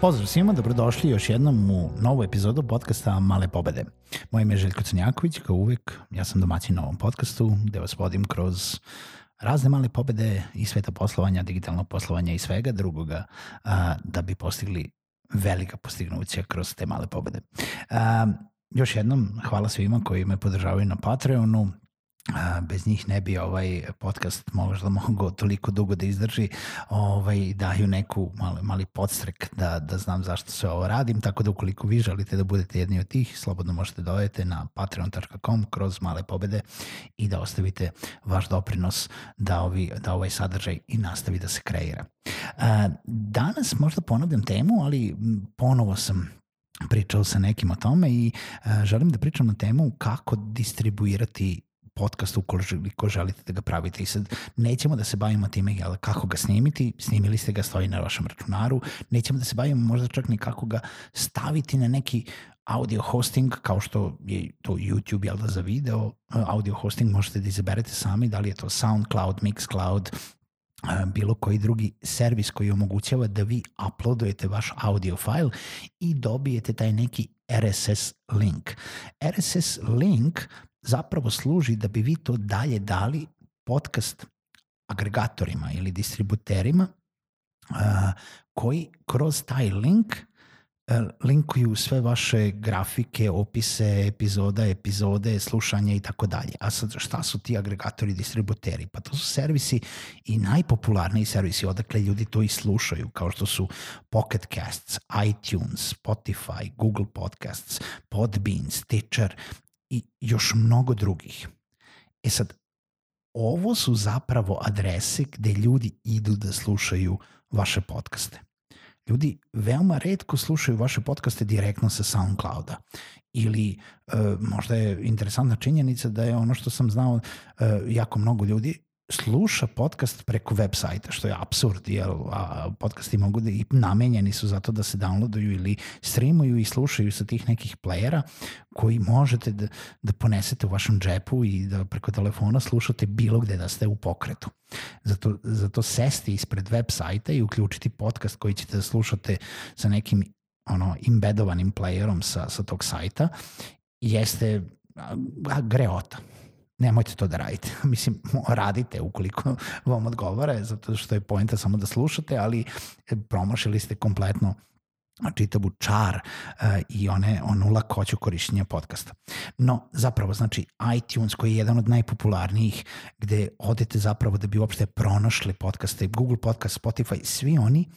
Pozdrav svima, dobrodošli još jednom u novu epizodu podcasta Male pobede. Moje ime je Željko Crnjaković, kao uvek, ja sam domaćin na ovom podcastu gde vas vodim kroz razne male pobede i sveta poslovanja, digitalnog poslovanja i svega drugoga a, da bi postigli velika postignuća kroz te male pobede. A, još jednom, hvala svima koji me podržavaju na Patreonu, bez njih ne bi ovaj podcast možda mogao toliko dugo da izdrži ovaj, daju neku mali, mali podstrek da, da znam zašto sve ovo radim, tako da ukoliko vi želite da budete jedni od tih, slobodno možete da odete na patreon.com kroz male pobede i da ostavite vaš doprinos da, ovi, da ovaj sadržaj i nastavi da se kreira. Danas možda ponavljam temu, ali ponovo sam pričao sa nekim o tome i želim da pričam na temu kako distribuirati podcast ukoliko želite da ga pravite. I sad nećemo da se bavimo time jel, kako ga snimiti, snimili ste ga, stoji na vašem računaru, nećemo da se bavimo možda čak ni kako ga staviti na neki audio hosting kao što je to YouTube jel da za video, audio hosting možete da izaberete sami, da li je to SoundCloud, Mixcloud, bilo koji drugi servis koji omogućava da vi uploadujete vaš audio file i dobijete taj neki RSS link. RSS link zapravo služi da bi vi to dalje dali podcast agregatorima ili distributerima koji kroz taj link uh, linkuju sve vaše grafike, opise epizoda, epizode, slušanje i tako dalje. A sad šta su ti agregatori distributeri? Pa to su servisi i najpopularniji servisi odakle ljudi to i slušaju, kao što su Pocket Casts, iTunes, Spotify, Google Podcasts, Podbean, Stitcher i još mnogo drugih. E sad, ovo su zapravo adrese gde ljudi idu da slušaju vaše podcaste. Ljudi veoma redko slušaju vaše podcaste direktno sa SoundClouda ili e, možda je interesantna činjenica da je ono što sam znao e, jako mnogo ljudi sluša podcast preko web sajta, što je absurd, jer a, podcasti mogu da i namenjeni su zato da se downloaduju ili streamuju i slušaju sa tih nekih playera koji možete da, da ponesete u vašem džepu i da preko telefona slušate bilo gde da ste u pokretu. Zato, zato sesti ispred web sajta i uključiti podcast koji ćete da slušate sa nekim ono, imbedovanim playerom sa, sa tog sajta jeste a, greota nemojte to da radite. Mislim, radite ukoliko vam odgovara, zato što je poenta samo da slušate, ali e, promašili ste kompletno čitavu čar uh, i one, onu lakoću korišćenja podcasta. No, zapravo, znači, iTunes koji je jedan od najpopularnijih gde odete zapravo da bi uopšte pronašli podcaste, Google Podcast, Spotify, svi oni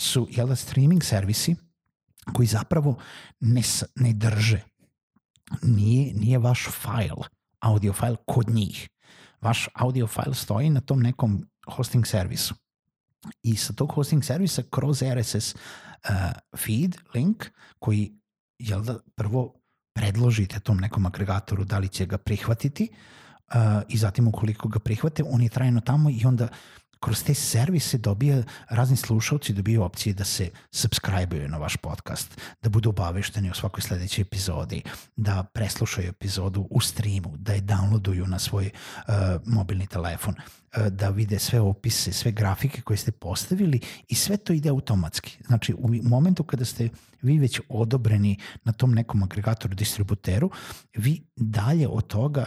su, jel da, streaming servisi koji zapravo ne, ne drže. Nije, nije vaš file audio file kod njih. Vaš audio file stoji na tom nekom hosting servisu. I sa tog hosting servisa kroz RSS uh, feed, link, koji jel da, prvo predložite tom nekom agregatoru da li će ga prihvatiti uh, i zatim ukoliko ga prihvate, on je trajno tamo i onda kroz te servise dobija, razni slušalci dobiju opcije da se subscribe-uju na vaš podcast, da budu obavešteni o svakoj sledećoj epizodi, da preslušaju epizodu u streamu, da je downloaduju na svoj uh, mobilni telefon, uh, da vide sve opise, sve grafike koje ste postavili i sve to ide automatski. Znači, u momentu kada ste vi već odobreni na tom nekom agregatoru, distributeru, vi dalje od toga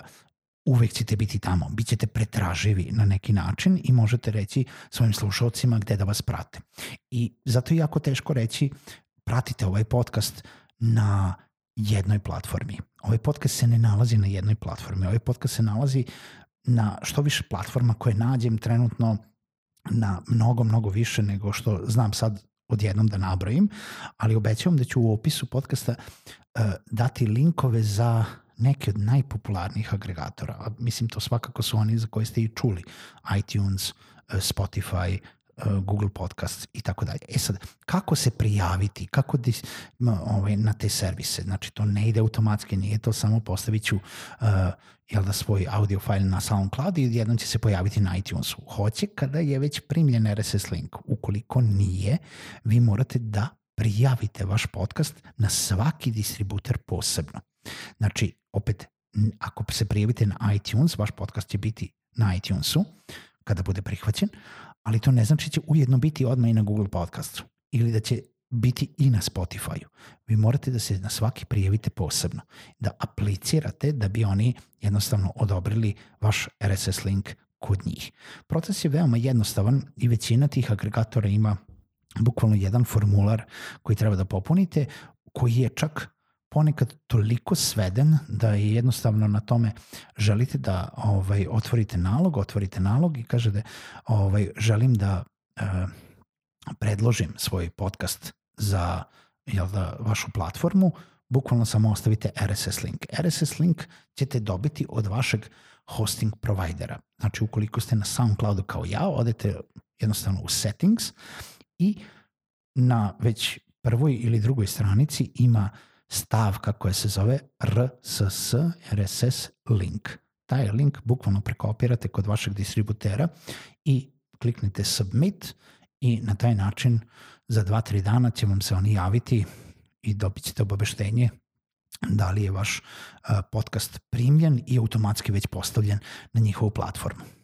uvek ćete biti tamo, bit ćete pretraživi na neki način i možete reći svojim slušalcima gde da vas prate. I zato je jako teško reći pratite ovaj podcast na jednoj platformi. Ovaj podcast se ne nalazi na jednoj platformi, ovaj podcast se nalazi na što više platforma koje nađem trenutno na mnogo, mnogo više nego što znam sad odjednom da nabrojim, ali obećavam da ću u opisu podcasta uh, dati linkove za neke od najpopularnijih agregatora. A mislim, to svakako su oni za koje ste i čuli. iTunes, uh, Spotify, uh, Google Podcast i tako dalje. E sad, kako se prijaviti, kako dis, ovaj, na te servise? Znači, to ne ide automatski, nije to samo postavit ću uh, jel da, svoj audio file na SoundCloud i jednom će se pojaviti na iTunesu. Hoće kada je već primljen RSS link. Ukoliko nije, vi morate da prijavite vaš podcast na svaki distributer posebno. Znači, opet, ako se prijavite na iTunes, vaš podcast će biti na iTunesu kada bude prihvaćen, ali to ne znači da će ujedno biti odmah i na Google podcastu ili da će biti i na Spotify-u. Vi morate da se na svaki prijavite posebno, da aplicirate da bi oni jednostavno odobrili vaš RSS link kod njih. Proces je veoma jednostavan i većina tih agregatora ima bukvalno jedan formular koji treba da popunite, koji je čak ponekad toliko sveden da je jednostavno na tome želite da ovaj otvorite nalog, otvorite nalog i kažete ovaj želim da uh, predložim svoj podcast za jel da, vašu platformu, bukvalno samo ostavite RSS link. RSS link ćete dobiti od vašeg hosting provajdera. Znači, ukoliko ste na SoundCloudu kao ja, odete jednostavno u settings i na već prvoj ili drugoj stranici ima stavka koja se zove RSS, RSS link. Taj link bukvalno prekopirate kod vašeg distributera i kliknite submit i na taj način za 2-3 dana će vam se oni javiti i dobit ćete obaveštenje da li je vaš podcast primljen i automatski već postavljen na njihovu platformu.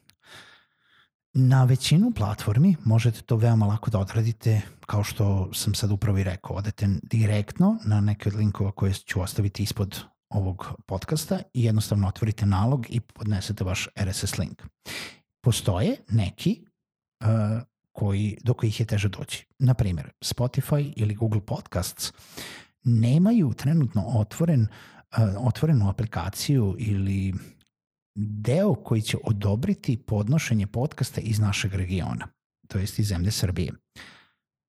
Na većinu platformi možete to veoma lako da odradite, kao što sam sad upravo i rekao, odete direktno na neke od linkova koje ću ostaviti ispod ovog podcasta i jednostavno otvorite nalog i podnesete vaš RSS link. Postoje neki uh, koji, do kojih je teže doći. Naprimjer, Spotify ili Google Podcasts nemaju trenutno otvoren, uh, otvorenu aplikaciju ili deo koji će odobriti podnošenje podcasta iz našeg regiona, to jest iz zemlje Srbije.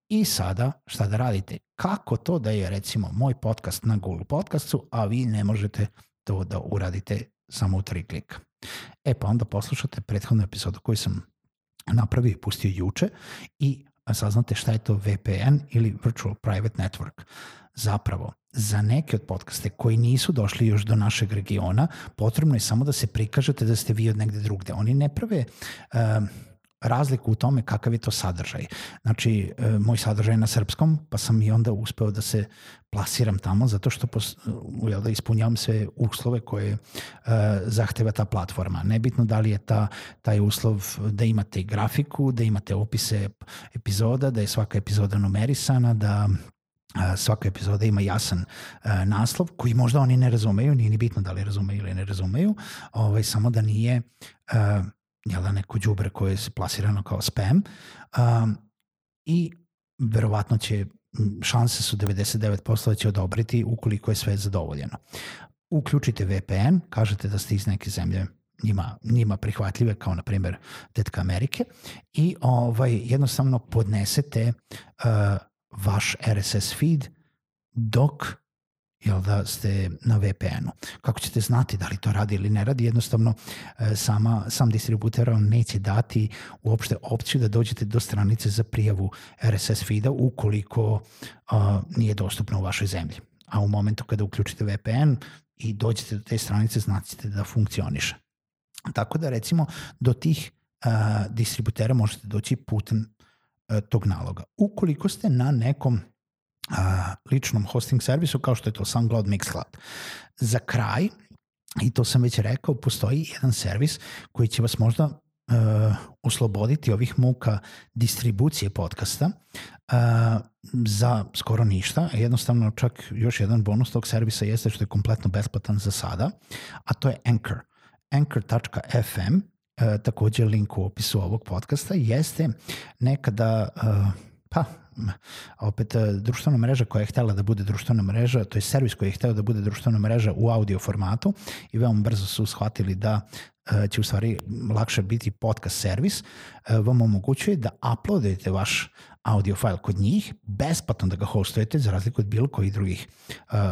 I sada šta da radite? Kako to da je recimo moj podcast na Google podcastu, a vi ne možete to da uradite samo u tri klika? E pa onda poslušate prethodnu epizodu koju sam napravio i pustio juče i saznate šta je to VPN ili Virtual Private Network. Zapravo, za neke od podcaste koji nisu došli još do našeg regiona, potrebno je samo da se prikažete da ste vi od negde drugde. Oni ne prave uh, razliku u tome kakav je to sadržaj. Znači, uh, moj sadržaj je na srpskom, pa sam i onda uspeo da se plasiram tamo zato što pos, uh, jel da ispunjavam sve uslove koje uh, zahteva ta platforma. Nebitno da li je ta, taj uslov da imate grafiku, da imate opise epizoda, da je svaka epizoda numerisana, da svaka epizoda ima jasan uh, naslov koji možda oni ne razumeju, nije ni bitno da li razumeju ili ne razumeju, ovaj, samo da nije uh, jel da neko džubre koje je plasirano kao spam um, i verovatno će šanse su 99% da će odobriti ukoliko je sve zadovoljeno. Uključite VPN, kažete da ste iz neke zemlje njima, njima prihvatljive kao na primjer Tetka Amerike i ovaj jednostavno podnesete uh, vaš RSS feed dok jel da ste na VPN-u. Kako ćete znati da li to radi ili ne radi, jednostavno e, sama, sam distributer vam neće dati uopšte opciju da dođete do stranice za prijavu RSS feeda ukoliko a, nije dostupno u vašoj zemlji. A u momentu kada uključite VPN i dođete do te stranice, znaćete da funkcioniše. Tako da recimo do tih a, distributera možete doći putem tog naloga. Ukoliko ste na nekom a, ličnom hosting servisu kao što je to SoundCloud Mixcloud. Za kraj, i to sam već rekao, postoji jedan servis koji će vas možda uh, osloboditi ovih muka distribucije podcasta uh, za skoro ništa. Jednostavno čak još jedan bonus tog servisa jeste što je kompletno besplatan za sada, a to je Anchor. Anchor.fm e, takođe link u opisu ovog podcasta, jeste nekada e, pa opet e, društvena mreža koja je htela da bude društvena mreža, to je servis koji je hteo da bude društvena mreža u audio formatu i veoma brzo su shvatili da e, će u stvari lakše biti podcast servis, e, vam omogućuje da uploadujete vaš audio file kod njih, besplatno da ga hostujete, za razliku od bilo kojih drugih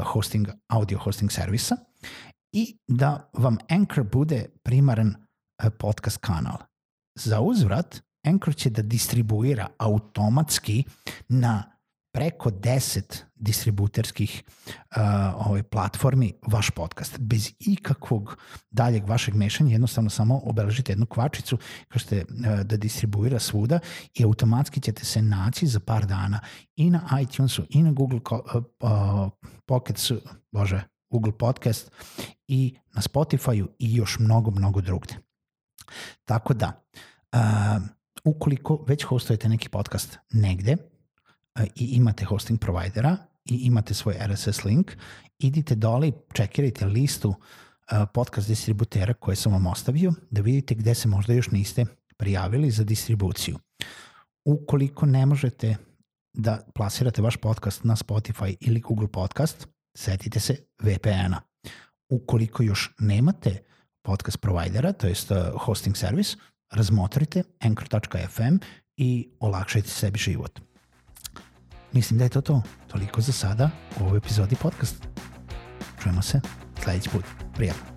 hosting, audio hosting servisa i da vam Anchor bude primaran podcast kanal. Za uzvrat, Anchor će da distribuira automatski na preko 10 distributerskih uh, ovaj, platformi vaš podcast. Bez ikakvog daljeg vašeg mešanja, jednostavno samo obeležite jednu kvačicu kažete uh, da distribuira svuda i automatski ćete se naći za par dana i na iTunesu, i na Google uh, Pocketsu, bože, Google Podcast i na Spotifyu i još mnogo, mnogo drugde. Tako da, uh, ukoliko već hostujete neki podcast negde uh, i imate hosting providera i imate svoj RSS link, idite dole i čekirajte listu uh, podcast distributera koje sam vam ostavio da vidite gde se možda još niste prijavili za distribuciju. Ukoliko ne možete da plasirate vaš podcast na Spotify ili Google Podcast, setite se VPN-a. Ukoliko još nemate podcast providera, to jest hosting servis, razmotrite anchor.fm i olakšajte sebi život. Mislim da je to to. Toliko za sada u ovoj epizodi podcasta. Čujemo se sledeći put. Prijatno.